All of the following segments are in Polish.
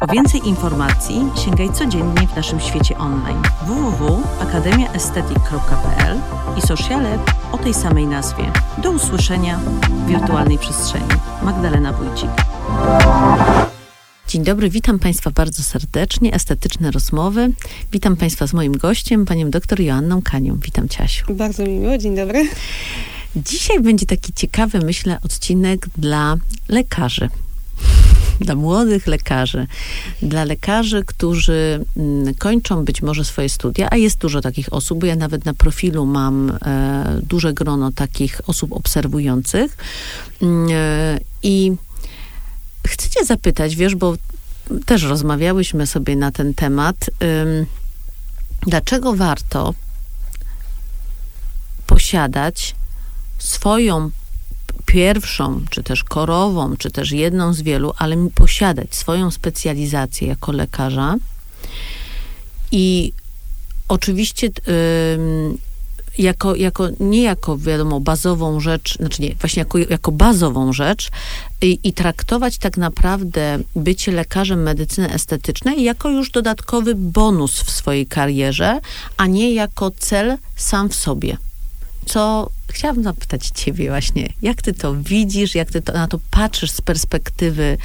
Po więcej informacji sięgaj codziennie w naszym świecie online www.akademiaestetyk.pl i sociale o tej samej nazwie. Do usłyszenia w wirtualnej przestrzeni. Magdalena Wójcik. Dzień dobry, witam Państwa bardzo serdecznie. Estetyczne rozmowy. Witam Państwa z moim gościem, panią doktor Joanną Kanią. Witam Ciasiu. Bardzo mi miło, dzień dobry. Dzisiaj będzie taki ciekawy, myślę, odcinek dla lekarzy dla młodych lekarzy, dla lekarzy, którzy mm, kończą być może swoje studia, a jest dużo takich osób, bo ja nawet na profilu mam e, duże grono takich osób obserwujących. Mm, e, I chcę cię zapytać, wiesz, bo też rozmawiałyśmy sobie na ten temat, dlaczego warto posiadać swoją pierwszą, czy też korową, czy też jedną z wielu, ale posiadać swoją specjalizację jako lekarza. I oczywiście jako, jako, nie jako, wiadomo, bazową rzecz, znaczy nie, właśnie jako, jako bazową rzecz i, i traktować tak naprawdę bycie lekarzem medycyny estetycznej jako już dodatkowy bonus w swojej karierze, a nie jako cel sam w sobie co chciałabym zapytać ciebie właśnie, jak ty to widzisz, jak ty to, na to patrzysz z perspektywy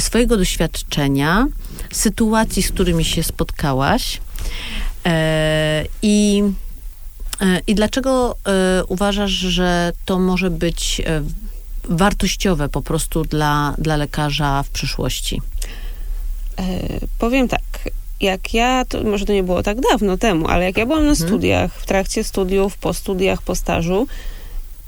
swojego doświadczenia, sytuacji, z którymi się spotkałaś? E, i, e, i dlaczego e, uważasz, że to może być e, wartościowe po prostu dla, dla lekarza w przyszłości? E, powiem tak jak ja, to może to nie było tak dawno temu, ale jak ja byłam na mhm. studiach, w trakcie studiów, po studiach, po stażu,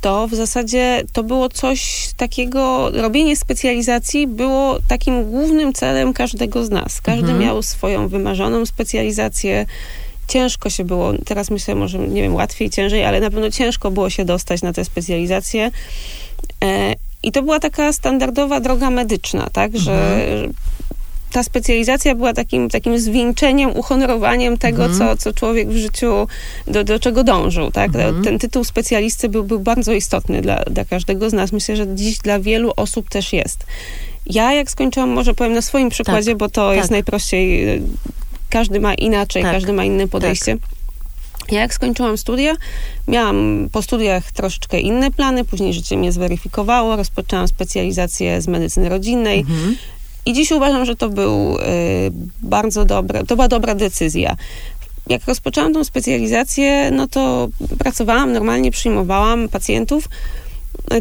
to w zasadzie to było coś takiego, robienie specjalizacji było takim głównym celem każdego z nas. Każdy mhm. miał swoją wymarzoną specjalizację. Ciężko się było, teraz myślę, może nie wiem, łatwiej, ciężej, ale na pewno ciężko było się dostać na tę specjalizację. E, I to była taka standardowa droga medyczna, tak, mhm. Ta specjalizacja była takim, takim zwieńczeniem, uhonorowaniem tego, mhm. co, co człowiek w życiu, do, do czego dążył. Tak? Mhm. Ten tytuł specjalisty był, był bardzo istotny dla, dla każdego z nas. Myślę, że dziś dla wielu osób też jest. Ja jak skończyłam, może powiem na swoim przykładzie, tak, bo to tak. jest najprościej, każdy ma inaczej, tak, każdy ma inne podejście. Tak. Ja jak skończyłam studia, miałam po studiach troszeczkę inne plany, później życie mnie zweryfikowało, rozpoczęłam specjalizację z medycyny rodzinnej. Mhm. I dziś uważam, że to był y, bardzo dobre, to była dobra decyzja. Jak rozpoczęłam tą specjalizację, no to pracowałam, normalnie przyjmowałam pacjentów,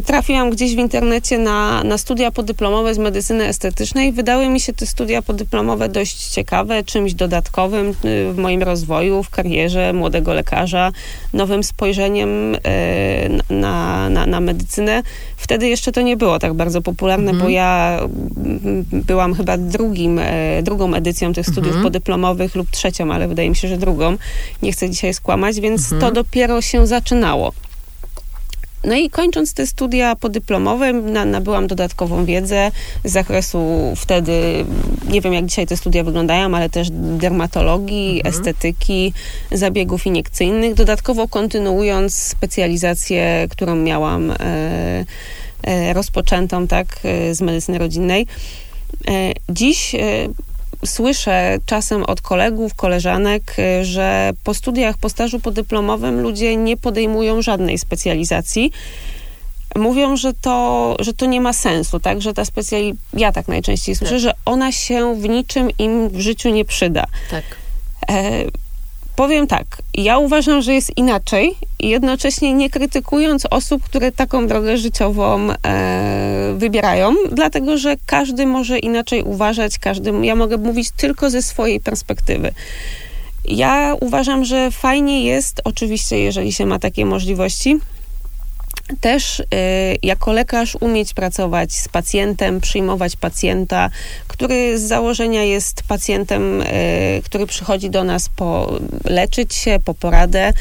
trafiłam gdzieś w internecie na, na studia podyplomowe z medycyny estetycznej. Wydały mi się te studia podyplomowe dość ciekawe, czymś dodatkowym y, w moim rozwoju, w karierze młodego lekarza, nowym spojrzeniem y, na, na, na medycynę. Wtedy jeszcze to nie było tak bardzo popularne, mhm. bo ja mm, byłam chyba drugim, e, drugą edycją tych studiów mhm. podyplomowych lub trzecią, ale wydaje mi się, że drugą. Nie chcę dzisiaj skłamać, więc mhm. to dopiero się zaczynało. No i kończąc te studia podyplomowe, na, nabyłam dodatkową wiedzę z zakresu wtedy, nie wiem jak dzisiaj te studia wyglądają, ale też dermatologii, mhm. estetyki, zabiegów iniekcyjnych, dodatkowo kontynuując specjalizację, którą miałam e, e, rozpoczętą, tak, e, z medycyny rodzinnej. E, dziś e, słyszę czasem od kolegów, koleżanek, y, że po studiach, po stażu podyplomowym ludzie nie podejmują żadnej specjalizacji. Mówią, że to, że to nie ma sensu, tak? Że ta specjalizacja, ja tak najczęściej słyszę, tak. że ona się w niczym im w życiu nie przyda. Tak. E, Powiem tak, ja uważam, że jest inaczej jednocześnie nie krytykując osób, które taką drogę życiową e, wybierają, dlatego że każdy może inaczej uważać, każdy, ja mogę mówić tylko ze swojej perspektywy. Ja uważam, że fajnie jest, oczywiście, jeżeli się ma takie możliwości, też y, jako lekarz umieć pracować z pacjentem, przyjmować pacjenta, który z założenia jest pacjentem, y, który przychodzi do nas po leczyć się, po poradę.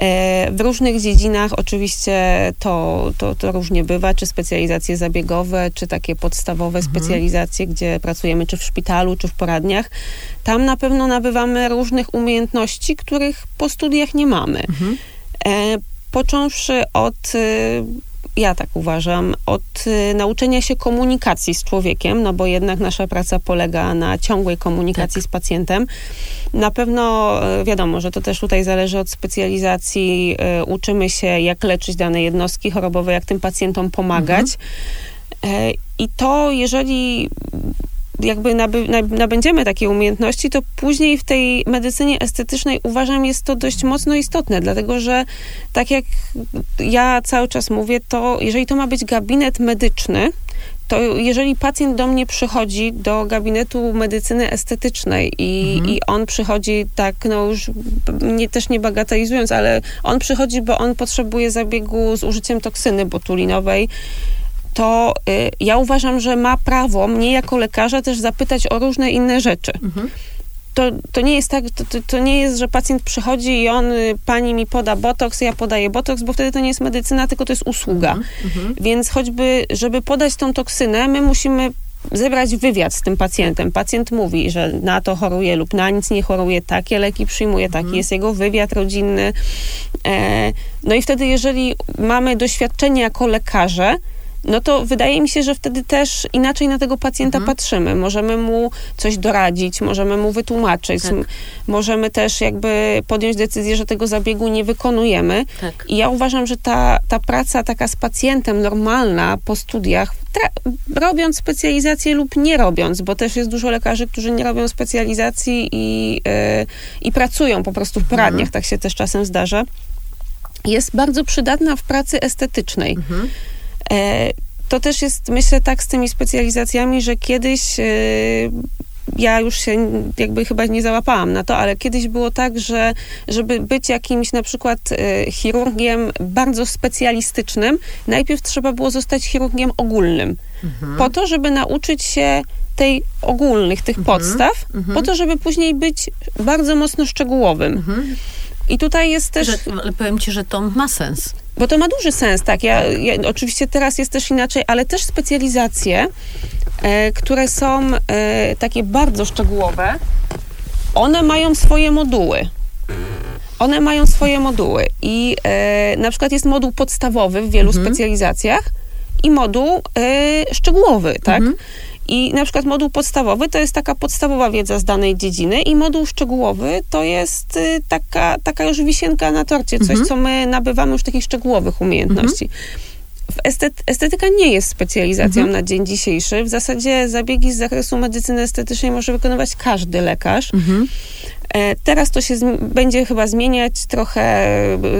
E, w różnych dziedzinach oczywiście to, to, to różnie bywa, czy specjalizacje zabiegowe, czy takie podstawowe mhm. specjalizacje, gdzie pracujemy czy w szpitalu, czy w poradniach. Tam na pewno nabywamy różnych umiejętności, których po studiach nie mamy. Mhm. E, począwszy od y, ja tak uważam, od y, nauczenia się komunikacji z człowiekiem, no bo jednak nasza praca polega na ciągłej komunikacji tak. z pacjentem. Na pewno y, wiadomo, że to też tutaj zależy od specjalizacji. Y, uczymy się, jak leczyć dane jednostki chorobowe, jak tym pacjentom pomagać. Mhm. I to, jeżeli jakby naby, nabędziemy takie umiejętności, to później w tej medycynie estetycznej uważam jest to dość mocno istotne, dlatego że tak jak ja cały czas mówię, to jeżeli to ma być gabinet medyczny, to jeżeli pacjent do mnie przychodzi do gabinetu medycyny estetycznej i, mhm. i on przychodzi tak, no już nie, też nie bagatelizując, ale on przychodzi, bo on potrzebuje zabiegu z użyciem toksyny botulinowej, to y, ja uważam, że ma prawo mnie jako lekarza też zapytać o różne inne rzeczy. Mhm. To, to nie jest tak, to, to, nie jest, że pacjent przychodzi i on, y, pani mi poda botoks, ja podaję botoks, bo wtedy to nie jest medycyna, tylko to jest usługa. Mhm. mhm. Więc choćby, żeby podać tą toksynę, my musimy zebrać wywiad z tym pacjentem. Pacjent mówi, że na to choruje lub na nic nie choruje, takie leki przyjmuje, taki mhm. jest jego wywiad rodzinny. E, no i wtedy, jeżeli mamy doświadczenie jako lekarze, no to wydaje mi się, że wtedy też inaczej na tego pacjenta mhm. patrzymy. Możemy mu coś doradzić, możemy mu wytłumaczyć, tak. możemy też jakby podjąć decyzję, że tego zabiegu nie wykonujemy. Tak. I ja uważam, że ta, ta praca taka z pacjentem normalna po studiach, robiąc specjalizację lub nie robiąc, bo też jest dużo lekarzy, którzy nie robią specjalizacji i, yy, i pracują po prostu w poradniach, mhm. tak się też czasem zdarza, jest bardzo przydatna w pracy estetycznej. Mhm to też jest, myślę, tak z tymi specjalizacjami, że kiedyś e, ja już się jakby chyba nie załapałam na to, ale kiedyś było tak, że żeby być jakimś na przykład e, chirurgiem bardzo specjalistycznym, najpierw trzeba było zostać chirurgiem ogólnym. Mhm. Po to, żeby nauczyć się tej ogólnych, tych mhm. podstaw, mhm. po to, żeby później być bardzo mocno szczegółowym. Mhm. I tutaj jest też... Że, ale powiem ci, że to ma sens. Bo to ma duży sens, tak. Ja, ja oczywiście teraz jest też inaczej, ale też specjalizacje, e, które są e, takie bardzo szczegółowe, one mają swoje moduły. One mają swoje moduły i e, na przykład jest moduł podstawowy w wielu mhm. specjalizacjach i moduł e, szczegółowy, tak? Mhm. I na przykład moduł podstawowy to jest taka podstawowa wiedza z danej dziedziny i moduł szczegółowy to jest y, taka, taka już wisienka na torcie, coś, mhm. co my nabywamy już takich szczegółowych umiejętności. Mhm. Estetyka nie jest specjalizacją mhm. na dzień dzisiejszy. W zasadzie zabiegi z zakresu medycyny estetycznej może wykonywać każdy lekarz. Mhm. E, teraz to się będzie chyba zmieniać, trochę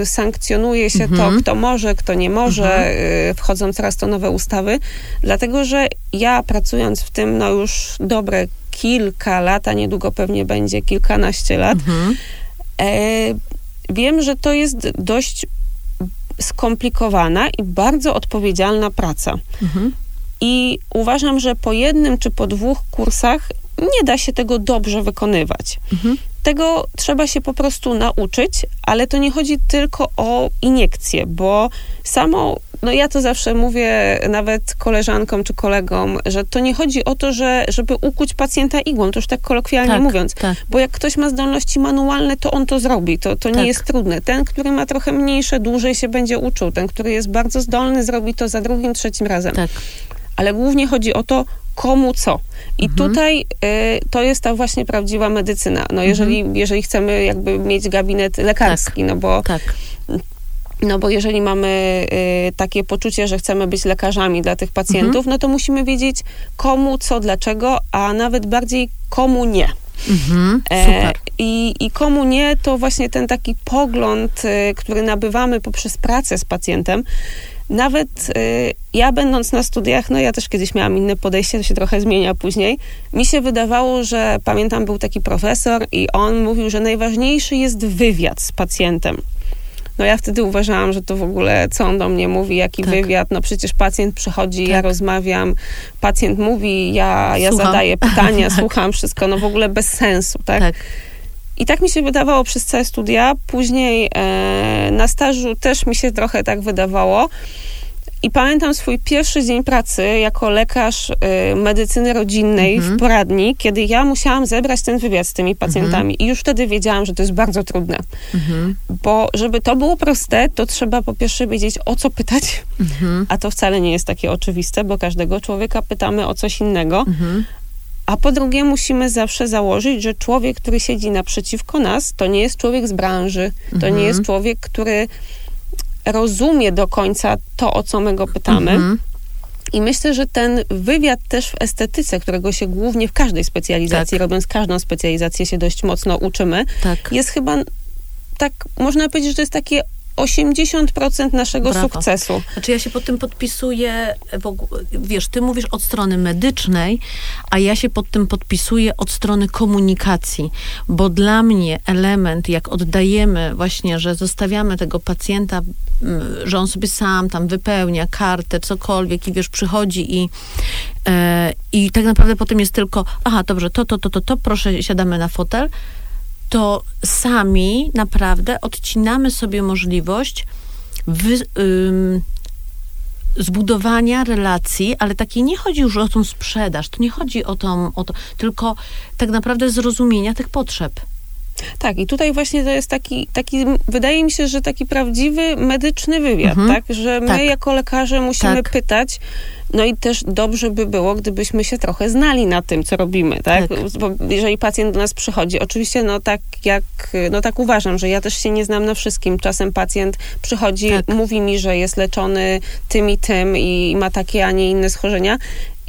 sankcjonuje się mhm. to, kto może, kto nie może, mhm. E, wchodzą coraz to nowe ustawy, dlatego że ja pracując w tym no już dobre kilka lat, a niedługo pewnie będzie kilkanaście lat, mhm. e, wiem, że to jest dość skomplikowana i bardzo odpowiedzialna praca. Mhm. I uważam, że po jednym czy po dwóch kursach nie da się tego dobrze wykonywać. Mhm. Tego trzeba się po prostu nauczyć, ale to nie chodzi tylko o iniekcję, bo samo, no ja to zawsze mówię nawet koleżankom czy kolegom, że to nie chodzi o to, że, żeby ukuć pacjenta igłą, to już tak kolokwialnie tak, mówiąc, tak. bo jak ktoś ma zdolności manualne, to on to zrobi, to, to nie tak. jest trudne. Ten, który ma trochę mniejsze, dłużej się będzie uczył, ten, który jest bardzo zdolny, zrobi to za drugim, trzecim razem. Tak. Ale głównie chodzi o to, komu co. I mhm. tutaj y, to jest ta właśnie prawdziwa medycyna. No jeżeli, mhm. jeżeli chcemy jakby mieć gabinet lekarski, tak. no bo... Tak. No bo jeżeli mamy y, takie poczucie, że chcemy być lekarzami dla tych pacjentów, mhm. no to musimy wiedzieć komu, co, dlaczego, a nawet bardziej komu nie. Mhm, e, i, I komu nie, to właśnie ten taki pogląd, y, który nabywamy poprzez pracę z pacjentem, nawet y, ja będąc na studiach, no ja też kiedyś miałam inne podejście, to się trochę zmienia później, mi się wydawało, że pamiętam był taki profesor i on mówił, że najważniejszy jest wywiad z pacjentem. No ja wtedy uważałam, że to w ogóle, co on do mnie mówi, jaki tak. wywiad, no przecież pacjent przychodzi, tak. ja rozmawiam, pacjent mówi, ja, ja zadaję pytania, tak. słucham wszystko, no w ogóle bez sensu, tak? I tak mi się wydawało przez całe studia. Później e, na stażu też mi się trochę tak wydawało. I pamiętam swój pierwszy dzień pracy jako lekarz y, medycyny rodzinnej Mhm. w poradni, kiedy ja musiałam zebrać ten wywiad z tymi pacjentami. I już wtedy wiedziałam, że to jest bardzo trudne. Mhm. Bo żeby to było proste, to trzeba po pierwsze wiedzieć, o co pytać, Mhm. a to wcale nie jest takie oczywiste, bo każdego człowieka pytamy o coś innego. A po drugie, musimy zawsze założyć, że człowiek, który siedzi naprzeciwko nas, to nie jest człowiek z branży, to Mhm. nie jest człowiek, który rozumie do końca to, o co my go pytamy. Mhm. I myślę, że ten wywiad też w estetyce, którego się głównie w każdej specjalizacji, Tak. robiąc każdą specjalizację, się dość mocno uczymy, Tak. jest chyba tak, można powiedzieć, że to jest takie 80% naszego Brawo. sukcesu. Znaczy ja się pod tym podpisuję, ogó- wiesz, ty mówisz od strony medycznej, a ja się pod tym podpisuję od strony komunikacji, bo dla mnie element, jak oddajemy właśnie, że zostawiamy tego pacjenta, że on sobie sam tam wypełnia kartę, cokolwiek i wiesz, przychodzi i, e, i tak naprawdę potem jest tylko, aha, dobrze, to, to, to, to, to, proszę, siadamy na fotel, to sami naprawdę odcinamy sobie możliwość ym, zbudowania relacji, ale takiej nie chodzi już o tą sprzedaż, to nie chodzi o, tą, o to, tylko tak naprawdę zrozumienia tych potrzeb. Tak, i tutaj właśnie to jest taki, taki, wydaje mi się, że taki prawdziwy medyczny wywiad, Mhm. tak? Że my Tak. jako lekarze musimy Tak. pytać, no i też dobrze by było, gdybyśmy się trochę znali na tym, co robimy, tak? Tak. Bo jeżeli pacjent do nas przychodzi, oczywiście, no tak jak, no tak uważam, że ja też się nie znam na wszystkim. Czasem pacjent przychodzi, Tak. mówi mi, że jest leczony tym i tym i ma takie, a nie inne schorzenia.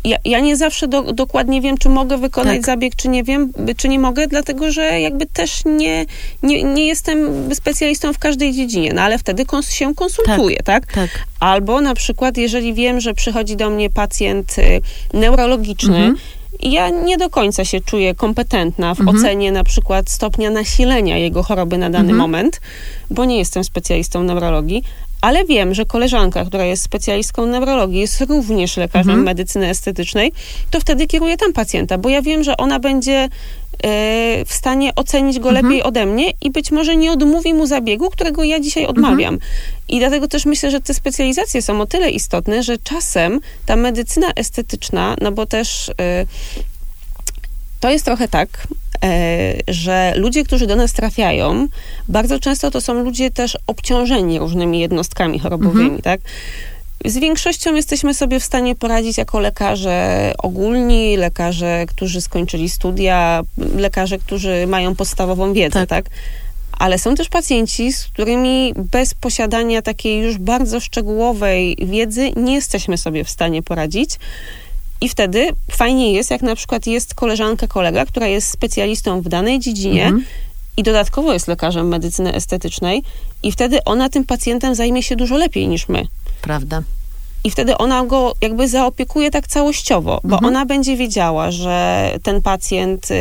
Ja, ja nie zawsze do, dokładnie wiem, czy mogę wykonać Tak. zabieg, czy nie wiem, czy nie mogę, dlatego że jakby też nie, nie, nie jestem specjalistą w każdej dziedzinie, no ale wtedy kons- się konsultuję, tak. Tak. Albo na przykład, jeżeli wiem, że przychodzi do mnie pacjent y, neurologiczny, Mhm. ja nie do końca się czuję kompetentna w Mhm. ocenie na przykład stopnia nasilenia jego choroby na dany Mhm. moment, bo nie jestem specjalistą neurologii, ale wiem, że koleżanka, która jest specjalistką neurologii, jest również lekarzem Mhm. medycyny estetycznej, to wtedy kieruję tam pacjenta, bo ja wiem, że ona będzie e, w stanie ocenić go Mhm. lepiej ode mnie i być może nie odmówi mu zabiegu, którego ja dzisiaj odmawiam. I dlatego też myślę, że te specjalizacje są o tyle istotne, że czasem ta medycyna estetyczna, no bo też e, to jest trochę tak, e, że ludzie, którzy do nas trafiają, bardzo często to są ludzie też obciążeni różnymi jednostkami chorobowymi, Mhm. tak? Z większością jesteśmy sobie w stanie poradzić jako lekarze ogólni, lekarze, którzy skończyli studia, lekarze, którzy mają podstawową wiedzę, Tak. tak? Ale są też pacjenci, z którymi bez posiadania takiej już bardzo szczegółowej wiedzy nie jesteśmy sobie w stanie poradzić. I wtedy fajnie jest, jak na przykład jest koleżanka, kolega, która jest specjalistą w danej dziedzinie Mhm. i dodatkowo jest lekarzem medycyny estetycznej, i wtedy ona tym pacjentem zajmie się dużo lepiej niż my. Prawda. I wtedy ona go jakby zaopiekuje tak całościowo, bo Mhm. ona będzie wiedziała, że ten pacjent, y,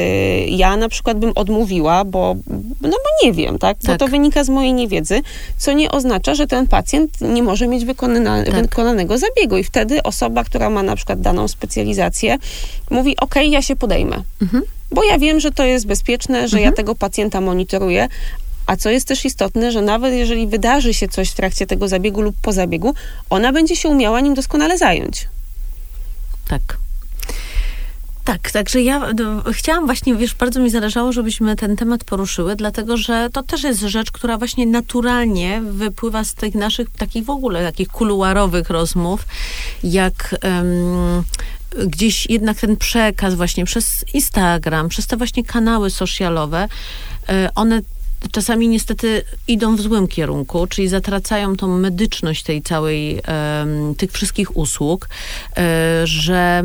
ja na przykład bym odmówiła, bo, no bo nie wiem, tak? Bo Tak. to wynika z mojej niewiedzy, co nie oznacza, że ten pacjent nie może mieć wykona, Tak. wykonanego zabiegu. I wtedy osoba, która ma na przykład daną specjalizację, mówi, okej, ja się podejmę. Mhm. Bo ja wiem, że to jest bezpieczne, że ja Mhm. tego pacjenta monitoruję, a co jest też istotne, że nawet jeżeli wydarzy się coś w trakcie tego zabiegu lub po zabiegu, ona będzie się umiała nim doskonale zająć. Tak. Tak, także ja no, chciałam właśnie, wiesz, bardzo mi zależało, żebyśmy ten temat poruszyły, dlatego że to też jest rzecz, która właśnie naturalnie wypływa z tych naszych takich w ogóle takich kuluarowych rozmów, jak em, gdzieś jednak ten przekaz właśnie przez Instagram, przez te właśnie kanały socialowe, e, one czasami niestety idą w złym kierunku, czyli zatracają tą medyczność tej całej, tych wszystkich usług, e, że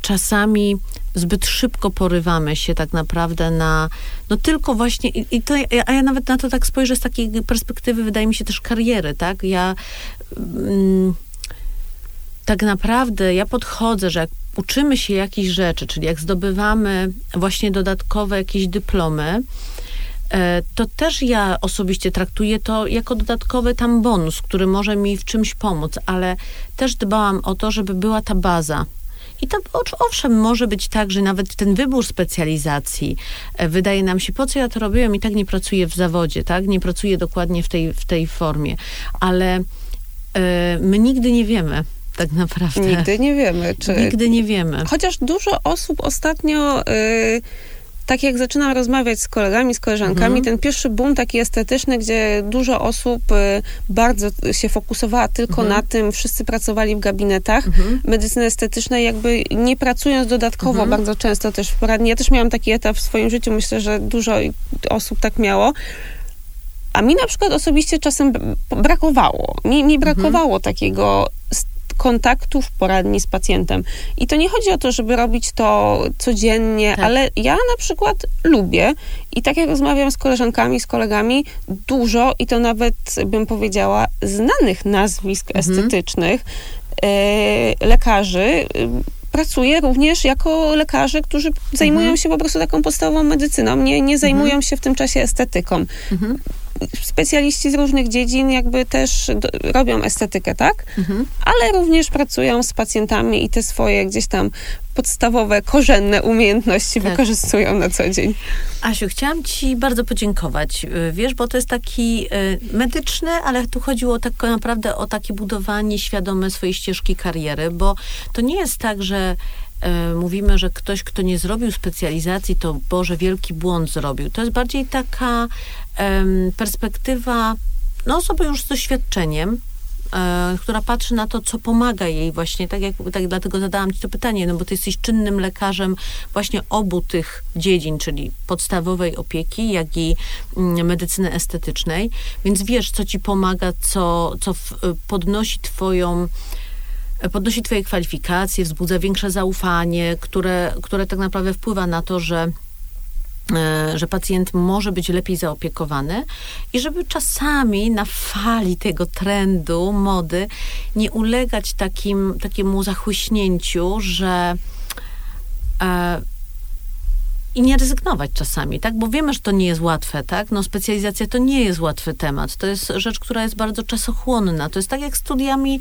czasami zbyt szybko porywamy się tak naprawdę na, no tylko właśnie, i, to, a ja nawet na to tak spojrzę z takiej perspektywy, wydaje mi się też kariery, tak? Ja mm, tak naprawdę ja podchodzę, że jak uczymy się jakichś rzeczy, czyli jak zdobywamy właśnie dodatkowe jakieś dyplomy, to też ja osobiście traktuję to jako dodatkowy tam bonus, który może mi w czymś pomóc, ale też dbałam o to, żeby była ta baza. I to owszem, może być tak, że nawet ten wybór specjalizacji e, wydaje nam się, po co ja to robiłem i tak nie pracuję w zawodzie, tak? Nie pracuję dokładnie w tej, w tej formie. Ale y, my nigdy nie wiemy, tak naprawdę. Nigdy nie wiemy. Czy... Nigdy nie wiemy. Chociaż dużo osób ostatnio... Y tak jak zaczynam rozmawiać z kolegami, z koleżankami, mhm. ten pierwszy boom taki estetyczny, gdzie dużo osób y, bardzo się fokusowała tylko mhm. na tym, wszyscy pracowali w gabinetach mhm. medycyny estetycznej, jakby nie pracując dodatkowo mhm. bardzo często też w poradni. Ja też miałam taki etap w swoim życiu, myślę, że dużo osób tak miało. A mi na przykład osobiście czasem brakowało. Mi, mi brakowało takiego kontaktu w poradni z pacjentem. I to nie chodzi o to, żeby robić to codziennie, tak. ale ja na przykład lubię i tak jak rozmawiam z koleżankami, z kolegami, dużo i to nawet bym powiedziała znanych nazwisk mhm. estetycznych, e, lekarzy, pracuję również jako lekarze, którzy zajmują mhm. się po prostu taką podstawową medycyną, nie, nie zajmują mhm. się w tym czasie estetyką. Mhm specjaliści z różnych dziedzin jakby też do, robią estetykę, tak? Mhm. Ale również pracują z pacjentami i te swoje gdzieś tam podstawowe, korzenne umiejętności tak. wykorzystują na co dzień. Asiu, chciałam ci bardzo podziękować, y, wiesz, bo to jest taki y, medyczny, ale tu chodziło tak naprawdę o takie budowanie świadome swojej ścieżki kariery, bo to nie jest tak, że y, mówimy, że ktoś, kto nie zrobił specjalizacji, to Boże, wielki błąd zrobił. To jest bardziej taka perspektywa no, osoby już z doświadczeniem, e, która patrzy na to, co pomaga jej właśnie, tak jak tak dlatego zadałam ci to pytanie, no bo ty jesteś czynnym lekarzem właśnie obu tych dziedzin, czyli podstawowej opieki, jak i mm, medycyny estetycznej, więc wiesz, co ci pomaga, co, co podnosi twoją podnosi twoje kwalifikacje, wzbudza większe zaufanie, które, które tak naprawdę wpływa na to, że E, że pacjent może być lepiej zaopiekowany i żeby czasami na fali tego trendu, mody, nie ulegać takim, takiemu zachłyśnięciu, że e, i nie rezygnować czasami, tak? Bo wiemy, że to nie jest łatwe, tak? No specjalizacja to nie jest łatwy temat. To jest rzecz, która jest bardzo czasochłonna. To jest tak jak studiami,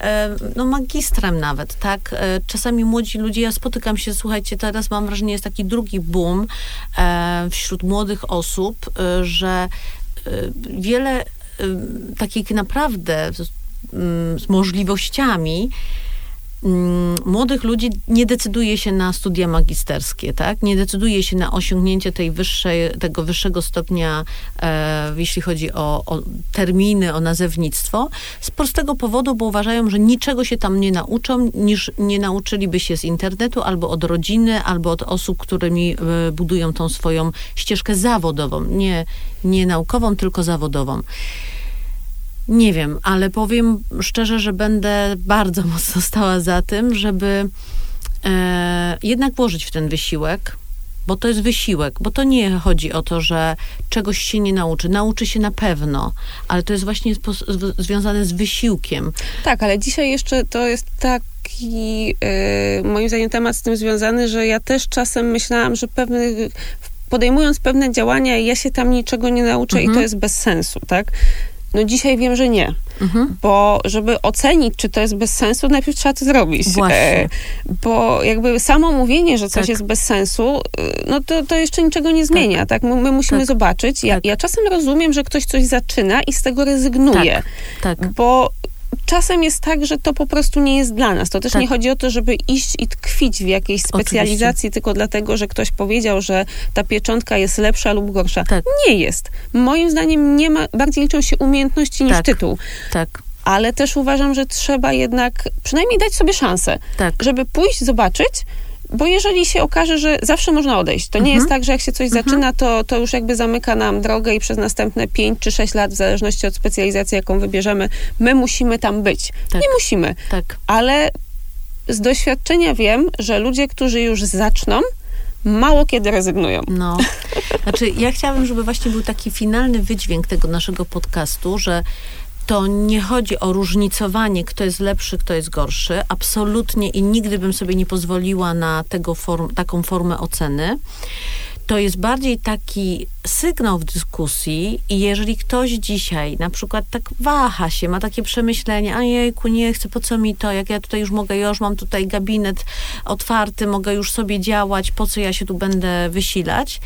e, no magistrem nawet, tak? E, czasami młodzi ludzie, ja spotykam się, słuchajcie, teraz mam wrażenie, jest taki drugi boom e, wśród młodych osób, że wiele takich naprawdę z możliwościami młodych ludzi nie decyduje się na studia magisterskie, tak? Nie decyduje się na osiągnięcie tej wyższej, tego wyższego stopnia, e, jeśli chodzi o, o, terminy, o nazewnictwo, z prostego powodu, bo uważają, że niczego się tam nie nauczą, niż nie nauczyliby się z internetu, albo od rodziny, albo od osób, którymi e, budują tą swoją ścieżkę zawodową, nie, nie naukową, tylko zawodową. Nie wiem, ale powiem szczerze, że będę bardzo mocno stała za tym, żeby e, jednak włożyć w ten wysiłek, bo to jest wysiłek, bo to nie chodzi o to, że czegoś się nie nauczy. Nauczy się na pewno, ale to jest właśnie związane z wysiłkiem. Tak, ale dzisiaj jeszcze to jest taki, yy, moim zdaniem, temat z tym związany, że ja też czasem myślałam, że pewnych podejmując pewne działania, ja się tam niczego nie nauczę mhm. i to mhm. jest bez sensu, tak? No dzisiaj wiem, że nie. Mhm. Bo żeby ocenić, czy to jest bez sensu, najpierw trzeba to zrobić. E, bo jakby samo mówienie, że coś tak. jest bez sensu, e, no to, to jeszcze niczego nie zmienia, tak? tak? My, my musimy tak. zobaczyć. Ja, tak. ja czasem rozumiem, że ktoś coś zaczyna i z tego rezygnuje. Tak. tak. Bo czasem jest tak, że to po prostu nie jest dla nas. To też tak. nie chodzi o to, żeby iść i tkwić w jakiejś specjalizacji Oczywiście. tylko dlatego, że ktoś powiedział, że ta pieczątka jest lepsza lub gorsza. Tak. Nie jest. Moim zdaniem nie ma, bardziej liczą się umiejętności niż tak. tytuł. Tak ale też uważam, że trzeba jednak przynajmniej dać sobie szansę, tak. żeby pójść, zobaczyć, bo jeżeli się okaże, że zawsze można odejść, to nie mhm. jest tak, że jak się coś mhm. zaczyna, to, to już jakby zamyka nam drogę i przez następne 5 czy 6 lat, w zależności od specjalizacji, jaką wybierzemy, my musimy tam być. Tak. Nie musimy. Tak. Ale z doświadczenia wiem, że ludzie, którzy już zaczną, mało kiedy rezygnują. No. Znaczy, ja chciałabym, żeby właśnie był taki finalny wydźwięk tego naszego podcastu, że to nie chodzi o różnicowanie, kto jest lepszy, kto jest gorszy. Absolutnie i nigdy bym sobie nie pozwoliła na tego form, taką formę oceny. To jest bardziej taki sygnał w dyskusji i jeżeli ktoś dzisiaj na przykład tak waha się, ma takie przemyślenie, a jejku, nie chcę, po co mi to, jak ja tutaj już mogę, ja już mam tutaj gabinet otwarty, mogę już sobie działać, po co ja się tu będę wysilać,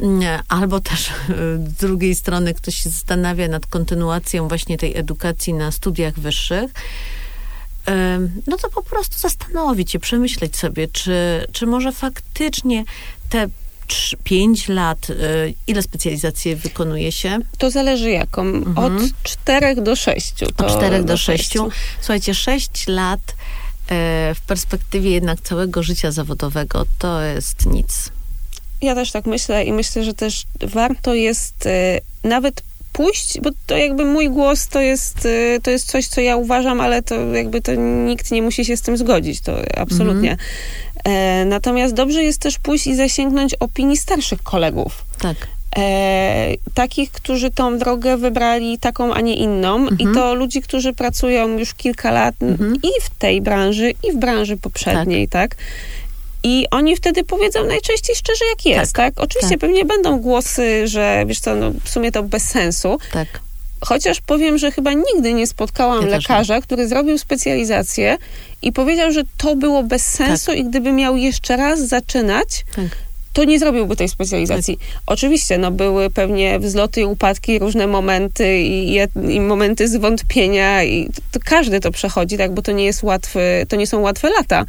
mm, albo też z drugiej strony ktoś się zastanawia nad kontynuacją właśnie tej edukacji na studiach wyższych, no to po prostu zastanowić się, przemyśleć sobie, czy, czy może faktycznie te 5 lat, y, ile specjalizacji wykonuje się? To zależy jaką. Mhm. Od 4 do 6. Od 4 do 6. Słuchajcie, 6 lat y, w perspektywie jednak całego życia zawodowego to jest nic. Ja też tak myślę i myślę, że też warto jest y, nawet pójść, bo to jakby mój głos to jest, y, to jest coś, co ja uważam, ale to jakby to nikt nie musi się z tym zgodzić, to absolutnie. Mhm. E, natomiast dobrze jest też pójść i zasięgnąć opinii starszych kolegów. Tak. E, takich, którzy tą drogę wybrali taką, a nie inną. Mhm. I to ludzi, którzy pracują już kilka lat mhm. i w tej branży, i w branży poprzedniej, tak? tak? I oni wtedy powiedzą najczęściej szczerze, jak jest, tak? tak? Oczywiście tak. pewnie będą głosy, że wiesz co, no, w sumie to bez sensu. Tak. Chociaż powiem, że chyba nigdy nie spotkałam ja lekarza, który zrobił specjalizację i powiedział, że to było bez sensu tak. i gdyby miał jeszcze raz zaczynać, tak. to nie zrobiłby tej specjalizacji. Tak. Oczywiście, no były pewnie wzloty i upadki, różne momenty i, i momenty zwątpienia i to, to każdy to przechodzi, tak, bo to nie jest łatwy, to nie są łatwe lata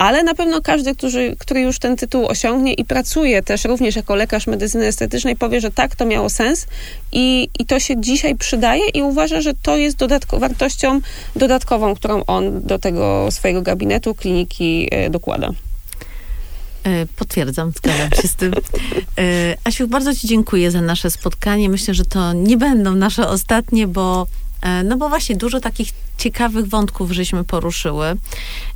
ale na pewno każdy, który, który już ten tytuł osiągnie i pracuje też również jako lekarz medycyny estetycznej, powie, że tak, to miało sens i, i to się dzisiaj przydaje i uważa, że to jest dodatko, wartością dodatkową, którą on do tego swojego gabinetu, kliniki e, dokłada. E, potwierdzam, zgadzam się z tym. E, Asiu, bardzo Ci dziękuję za nasze spotkanie. Myślę, że to nie będą nasze ostatnie, bo no bo właśnie dużo takich ciekawych wątków żeśmy poruszyły,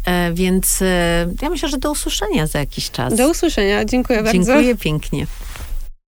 e, więc e, ja myślę, że do usłyszenia za jakiś czas. Do usłyszenia, dziękuję bardzo. Dziękuję pięknie.